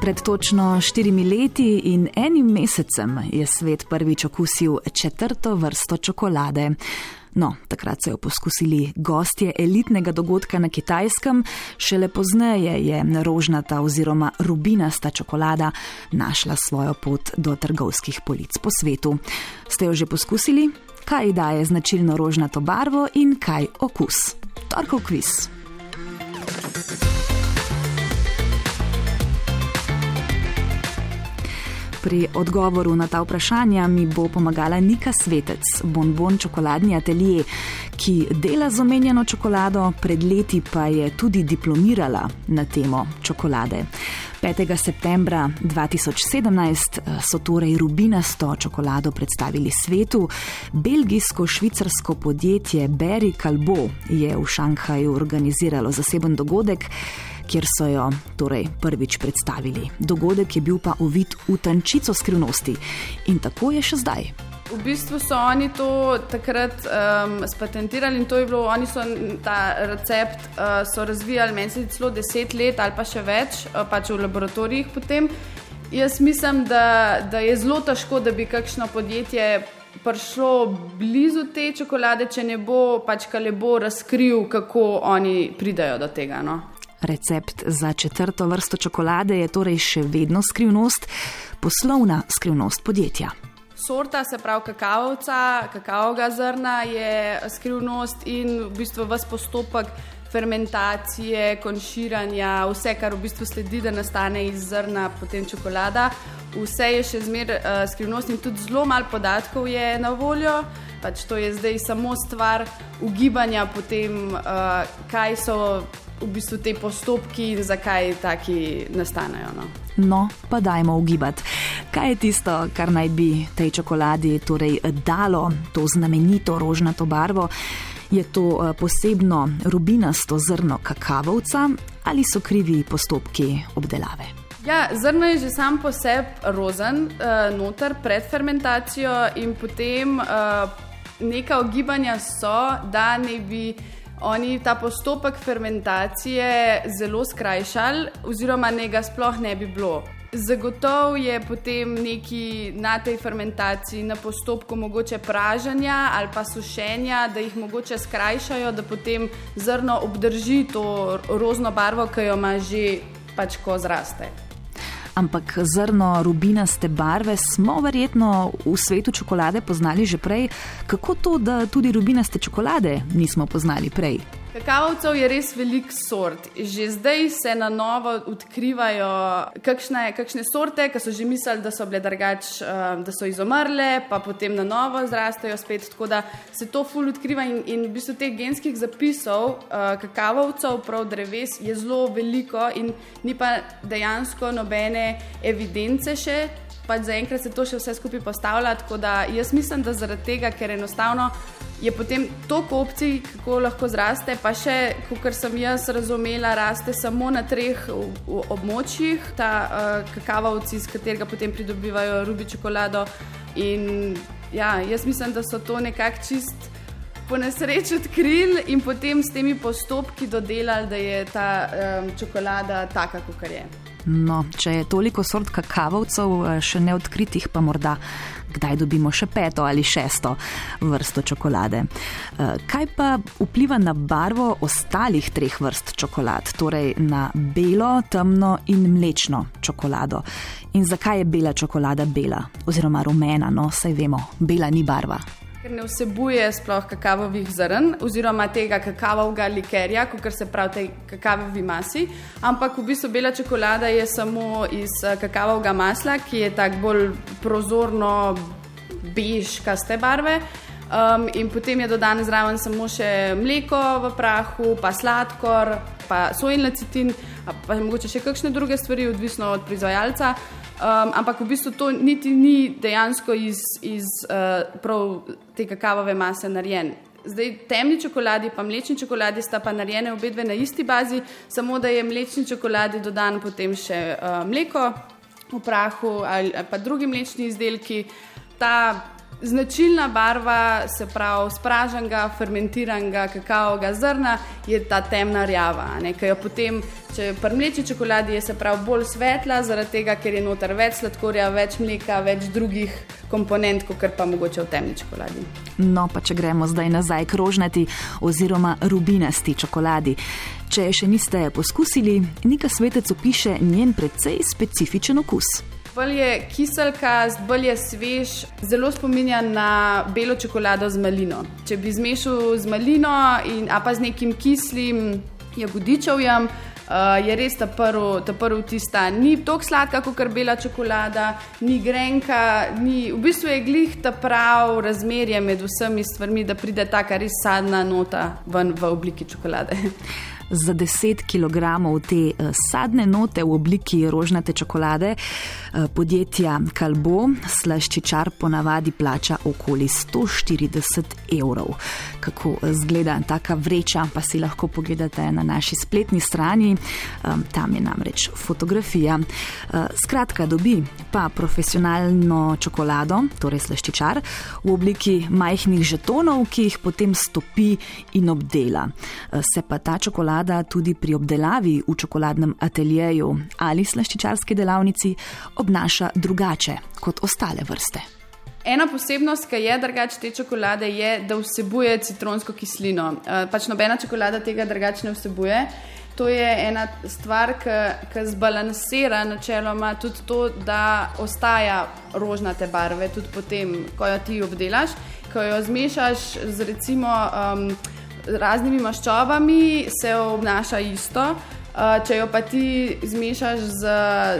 Pred točno štirimi leti in enim mesecem je svet prvič okusil četrto vrsto čokolade. No, takrat so jo poskusili gostje elitnega dogodka na kitajskem, šele pozneje je rožnata oziroma rubinasta čokolada našla svojo pot do trgovskih polic po svetu. Ste jo že poskusili? Kaj daje značilno rožnato barvo in kaj okus? Torkov kviz. Pri odgovoru na ta vprašanja mi bo pomagala Nika Svetec, bonbon čokoladni atelje, ki dela z omenjeno čokolado, pred leti pa je tudi diplomirala na temo čokolade. 5. septembra 2017 eh, so torej rubinasto čokolado predstavili svetu. Belgijsko-švicarsko podjetje Berry Calbo je v Šanghaju organiziralo zaseben dogodek kjer so jo torej prvič predstavili. Dogodek je bil pa ovit v tančico skrivnosti in tako je še zdaj. V bistvu so oni to takrat um, spatentirali in to je bilo, oni so ta recept uh, razvijali, meni se celo deset let ali pa še več, uh, pač v laboratorijih potem. Jaz mislim, da, da je zelo težko, da bi kakšno podjetje prišlo blizu te čokolade, če ne bo pač kale bo razkril, kako oni pridajo do tega. No? Recept za četrto vrsto čokolade je torej še vedno skrivnost, poslovna skrivnost podjetja. Sorta, se pravi kakavca, kakavega zrna je skrivnost in v bistvu vse postopek fermentacije, konširanja, vse, kar v bistvu sledi, da nastane iz zrna potem čokolada. Vse je še zmeraj uh, skrivnost in tudi zelo malo podatkov je na voljo. Pač to je zdaj samo stvar ugibanja, potem, uh, kaj so v bistvu te postopki in zakaj taki nastanejo. No, no pa dajmo ugibati. Kaj je tisto, kar naj bi tej čokoladi torej dalo to znamenito rožnato barvo? Je to eh, posebno rubinasto zrno kakavovca ali so krivi postopki obdelave? Ja, zrno je že sam po sebi rozen, uh, noter pred fermentacijo, in potem uh, neka ogibanja so, da ne bi oni ta postopek fermentacije zelo skrajšali, oziroma ne ga sploh ne bi bilo. Zagotovo je potem neki na tej fermentaciji, na postopku mogoče praženja ali pa sušenja, da jih mogoče skrajšajo, da potem zrno obdrži to rozno barvo, ki jo ima že pač ko zraste ampak zrno rubinaste barve smo verjetno v svetu čokolade poznali že prej. Kako to, da tudi rubinaste čokolade nismo poznali prej? Kakavcev je res velik sort. Že zdaj se na novo odkrivajo kakšne, kakšne sorte, ki so že mislili, da so bile drugače, uh, da so izumrle, pa potem na novo zrastejo spet. Tako da se to ful odkriva in, in v bistvu teh genskih zapisov uh, kakavcev, prav dreves, je zelo veliko in ni pa dejansko nobene evidence še. Pač zaenkrat se to še vse skupaj postavlja. Tako da jaz mislim, da zaradi tega, ker enostavno je potem toliko opcij, kako lahko zraste, pa še, kot sem jaz razumela, raste samo na treh območjih, ta uh, kakavovci, iz katerega potem pridobivajo rubi čokolado. In ja, jaz mislim, da so to nekako čist. Po nesreči odkrili in potem s temi postopki dodelali, da je ta um, čokolada taka, kot je. No, če je toliko sort kakavovcev, eh, še ne odkritih, pa morda kdaj dobimo še peto ali šesto vrsto čokolade. Eh, kaj pa vpliva na barvo ostalih treh vrst čokolad, torej na belo, temno in mlečno čokolado? In zakaj je bela čokolada bela, oziroma rumena, no, saj vemo, bela ni barva. Ker ne vsebuje sploh kakavovih zrn, oziroma tega kakavovega likerja, kot se pravi tej kakavovi masi, ampak v bistvu bela čokolada je samo iz eh, kakavovega masla, ki je tako bolj prozorno bežkaste barve. Um, in potem je dodan zraven samo še mleko v prahu, pa sladkor, pa sojni lecitin, pa mogoče še kakšne druge stvari, odvisno od proizvajalca. Um, ampak v bistvu to niti ni dejansko iz, iz uh, te kakavove mase narejen. Zdaj, temni čokoladi in mlečni čokoladi sta pa narejene obe dve na isti bazi, samo da je mlečni čokoladi dodan potem še uh, mleko v prahu ali, ali pa drugi mlečni izdelki. Ta Značilna barva, se pravi, spraženega, fermentiranega kakavovega zrna je ta temna rjava. Potem, če pri mleči čokoladi je se pravi bolj svetla, zaradi tega, ker je noter več sladkorja, več mleka, več drugih komponent, kot pa mogoče v temni čokoladi. No, pa če gremo zdaj nazaj k rožnati oziroma rubinasti čokoladi. Če je še niste poskusili, Nika Svetec opiše njen precej specifičen okus. Bolj je kiselka, bolj je svež, zelo spominja na belo čokolado z malino. Če bi zmešal z malino in pa z nekim kislim jagodičevjem, uh, je res ta prvi, ta prvi tista. Ni tako sladka kot bela čokolada, ni grenka, ni, v bistvu je glih ta prav razmerje med vsemi stvarmi, da pride ta res sadna nota ven v obliki čokolade. za 10 kg te eh, sadne note v obliki rožnate čokolade eh, podjetja Kalbo slaščičar ponavadi plača okoli 140 evrov. Kako eh, zgleda taka vreča, pa si lahko pogledate na naši spletni strani, tam je namreč fotografija. Skratka, dobi pa profesionalno čokolado, torej slaščičar, v obliki majhnih žetonov, ki jih potem stopi in obdela. Se pa ta čokolada čokolada tudi pri obdelavi v čokoladnem ateljeju ali slaščičarski delavnici obnaša drugače kot ostale vrste. Ena posebnost, ki je drugače te čokolade, je, da vsebuje citronsko kislino. Eh, pač nobena čokolada tega drugače ne vsebuje. To je ena stvar, ki zbalansira načeloma tudi to, da ostaja rožnate barve, tudi potem, ko jo ti obdelaš, ko jo zmešaš z recimo. Um, raznimi maščobami se obnaša isto. Uh, če jo pa ti zmešaš z,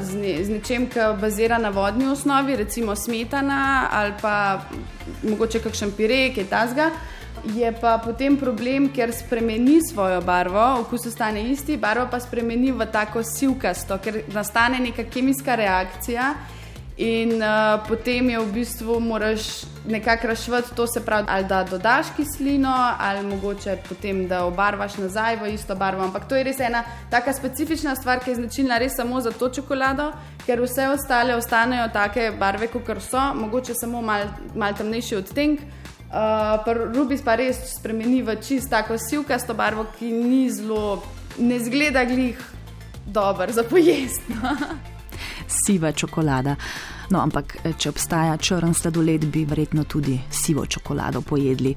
z, ne, z nečem, ki bazira na vodni osnovi, recimo smetana ali pa mogoče kakšen pirek, je tasga, je pa potem problem, ker spremeni svojo barvo, okus ostane isti, barvo pa spremeni v tako sivkasto, ker nastane neka kemijska reakcija. In uh, potem je v bistvu moraš nekako rašvati to, se pravi, ali da dodaš kislino, ali mogoče potem da obarvaš nazaj v isto barvo. Ampak to je res ena tako specifična stvar, ki je značilna res samo za to čokolado, ker vse ostale ostanejo take barve, kot so, mogoče samo malo mal temnejši odtenek. Uh, Rubis pa res spremeni v čist tako sivkasto barvo, ki ni zelo, ne zgleda glih dobro za pojesti. siva čokolada. No, ampak eh, če obstaja črn sladoled, bi verjetno tudi sivo čokolado pojedli.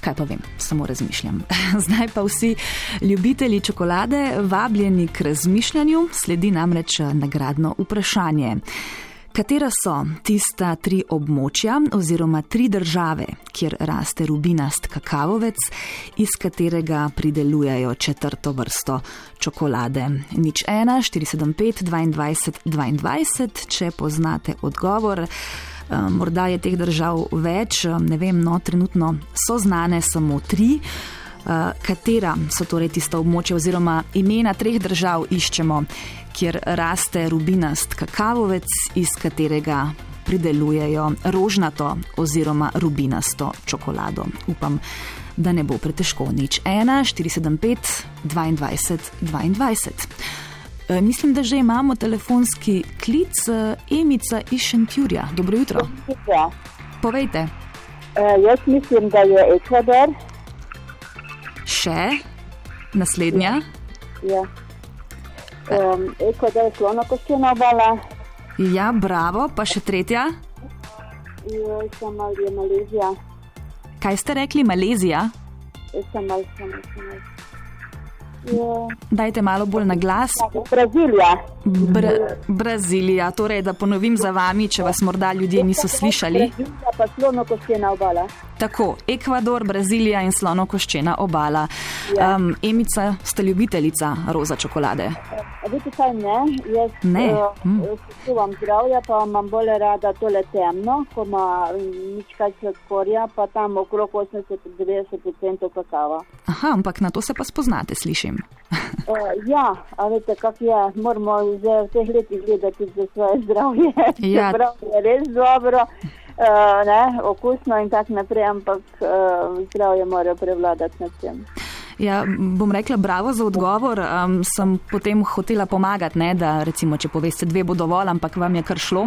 Kaj pa vem, samo razmišljam. Zdaj pa vsi ljubitelji čokolade, vabljeni k razmišljanju, sledi namreč eh, nagradno vprašanje. Katera so tista tri območja oziroma tri države, kjer raste rubinast kakavovec, iz katerega pridelujejo četrto vrsto čokolade? Nič 1, 475, 22, 22, če poznate odgovor. Eh, morda je teh držav več, eh, ne vem, no, trenutno so znane samo tri. Eh, katera so torej tista območja oziroma imena treh držav iščemo, kjer raste rubinast kakavovec, iz katerega pridelujejo rožnato oziroma rubinasto čokolado. Upam, da ne bo pretežko nič. 1, 475, 22, 22. Mislim, da že imamo telefonski klic, eh, Emica iz Šentjurja. Dobro jutro. Ja. Povejte. Uh, jaz mislim, da je Ekvador še naslednja. Ja. Um, Eko, da je slono koščena obala. Ja, bravo, pa še tretja. Ja, sem ali je Malezija. Kaj ste rekli, Malezija? Ja, sem ali sem sem ali. Dajte malo bolj na glas. Brazilija. Bra Brazilija, torej da ponovim za vami, če vas morda ljudje niso slišali. Tako, Ekvador, Brazilija in slonokoščena obala. Um, Emica, ste ljubiteljica roza čokolade? Vidite, kaj ne. Jaz ne. Hm. Čuvam uh, zdravja, pa imam bolj rada tole temno, ko ima nič kaj sladkorja, pa tam okrog 80-90% kakava. Aha, ampak na to se pa spoznate, slišim uh, ja, a veste, kak je, moramo že v teh letih gledati za svoje zdravje. Ja. je res dobro, uh, ne, okusno in tako naprej, ampak uh, zdravje mora prevladati nad tem. Ja, bom rekla bravo za odgovor. Um, sem potem hotela pomagati, ne, da recimo, če poveste dve bo dovolj, ampak vam je kar šlo.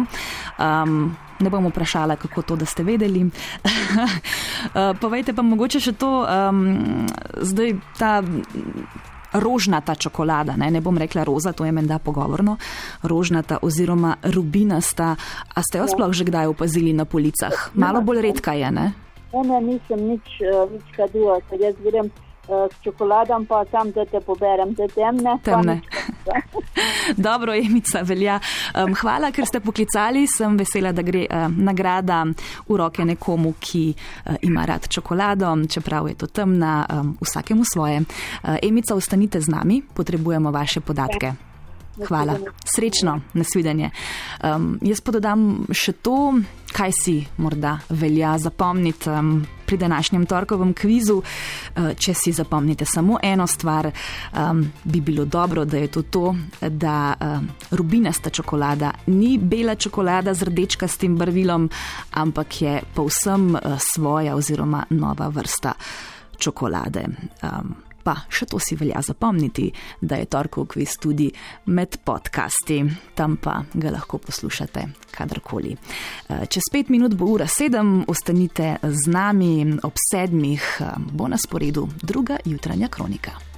Um, ne bom vprašala, kako to, da ste vedeli. uh, povejte pa mogoče še to, um, zdaj ta rožnata čokolada, ne, ne bom rekla roza, to je menda pogovorno, rožnata oziroma rubinasta. A ste jo ja. sploh že kdaj opazili na policah? Malo bolj redka je, ne? Ne, nisem nič, uh, nič kadila, ker jaz grem uh, s čokoladom, pa tam te poberem, te temne. Temne. Dobro, Emica velja. Um, hvala, ker ste poklicali. Sem vesela, da gre uh, nagrada v roke nekomu, ki uh, ima rad čokolado, čeprav je to temna, um, vsakemu svoje. Uh, Emica, ostanite z nami, potrebujemo vaše podatke. Hvala. Srečno, nasvidenje. Um, jaz pa dodam še to, kaj si morda velja zapomniti um, pri današnjem torkovem kvizu. Uh, če si zapomnite samo eno stvar, um, bi bilo dobro, da je to to, da um, rubinasta čokolada ni bela čokolada z rdečkastim barvilom, ampak je povsem uh, svoja oziroma nova vrsta čokolade. Um, Pa še to si velja zapomniti, da je torkov kviz tudi med podcasti, tam pa ga lahko poslušate kadarkoli. Eh, čez pet minut bo ura sedem, ostanite z nami ob sedmih, eh, bo na sporedu druga jutranja kronika.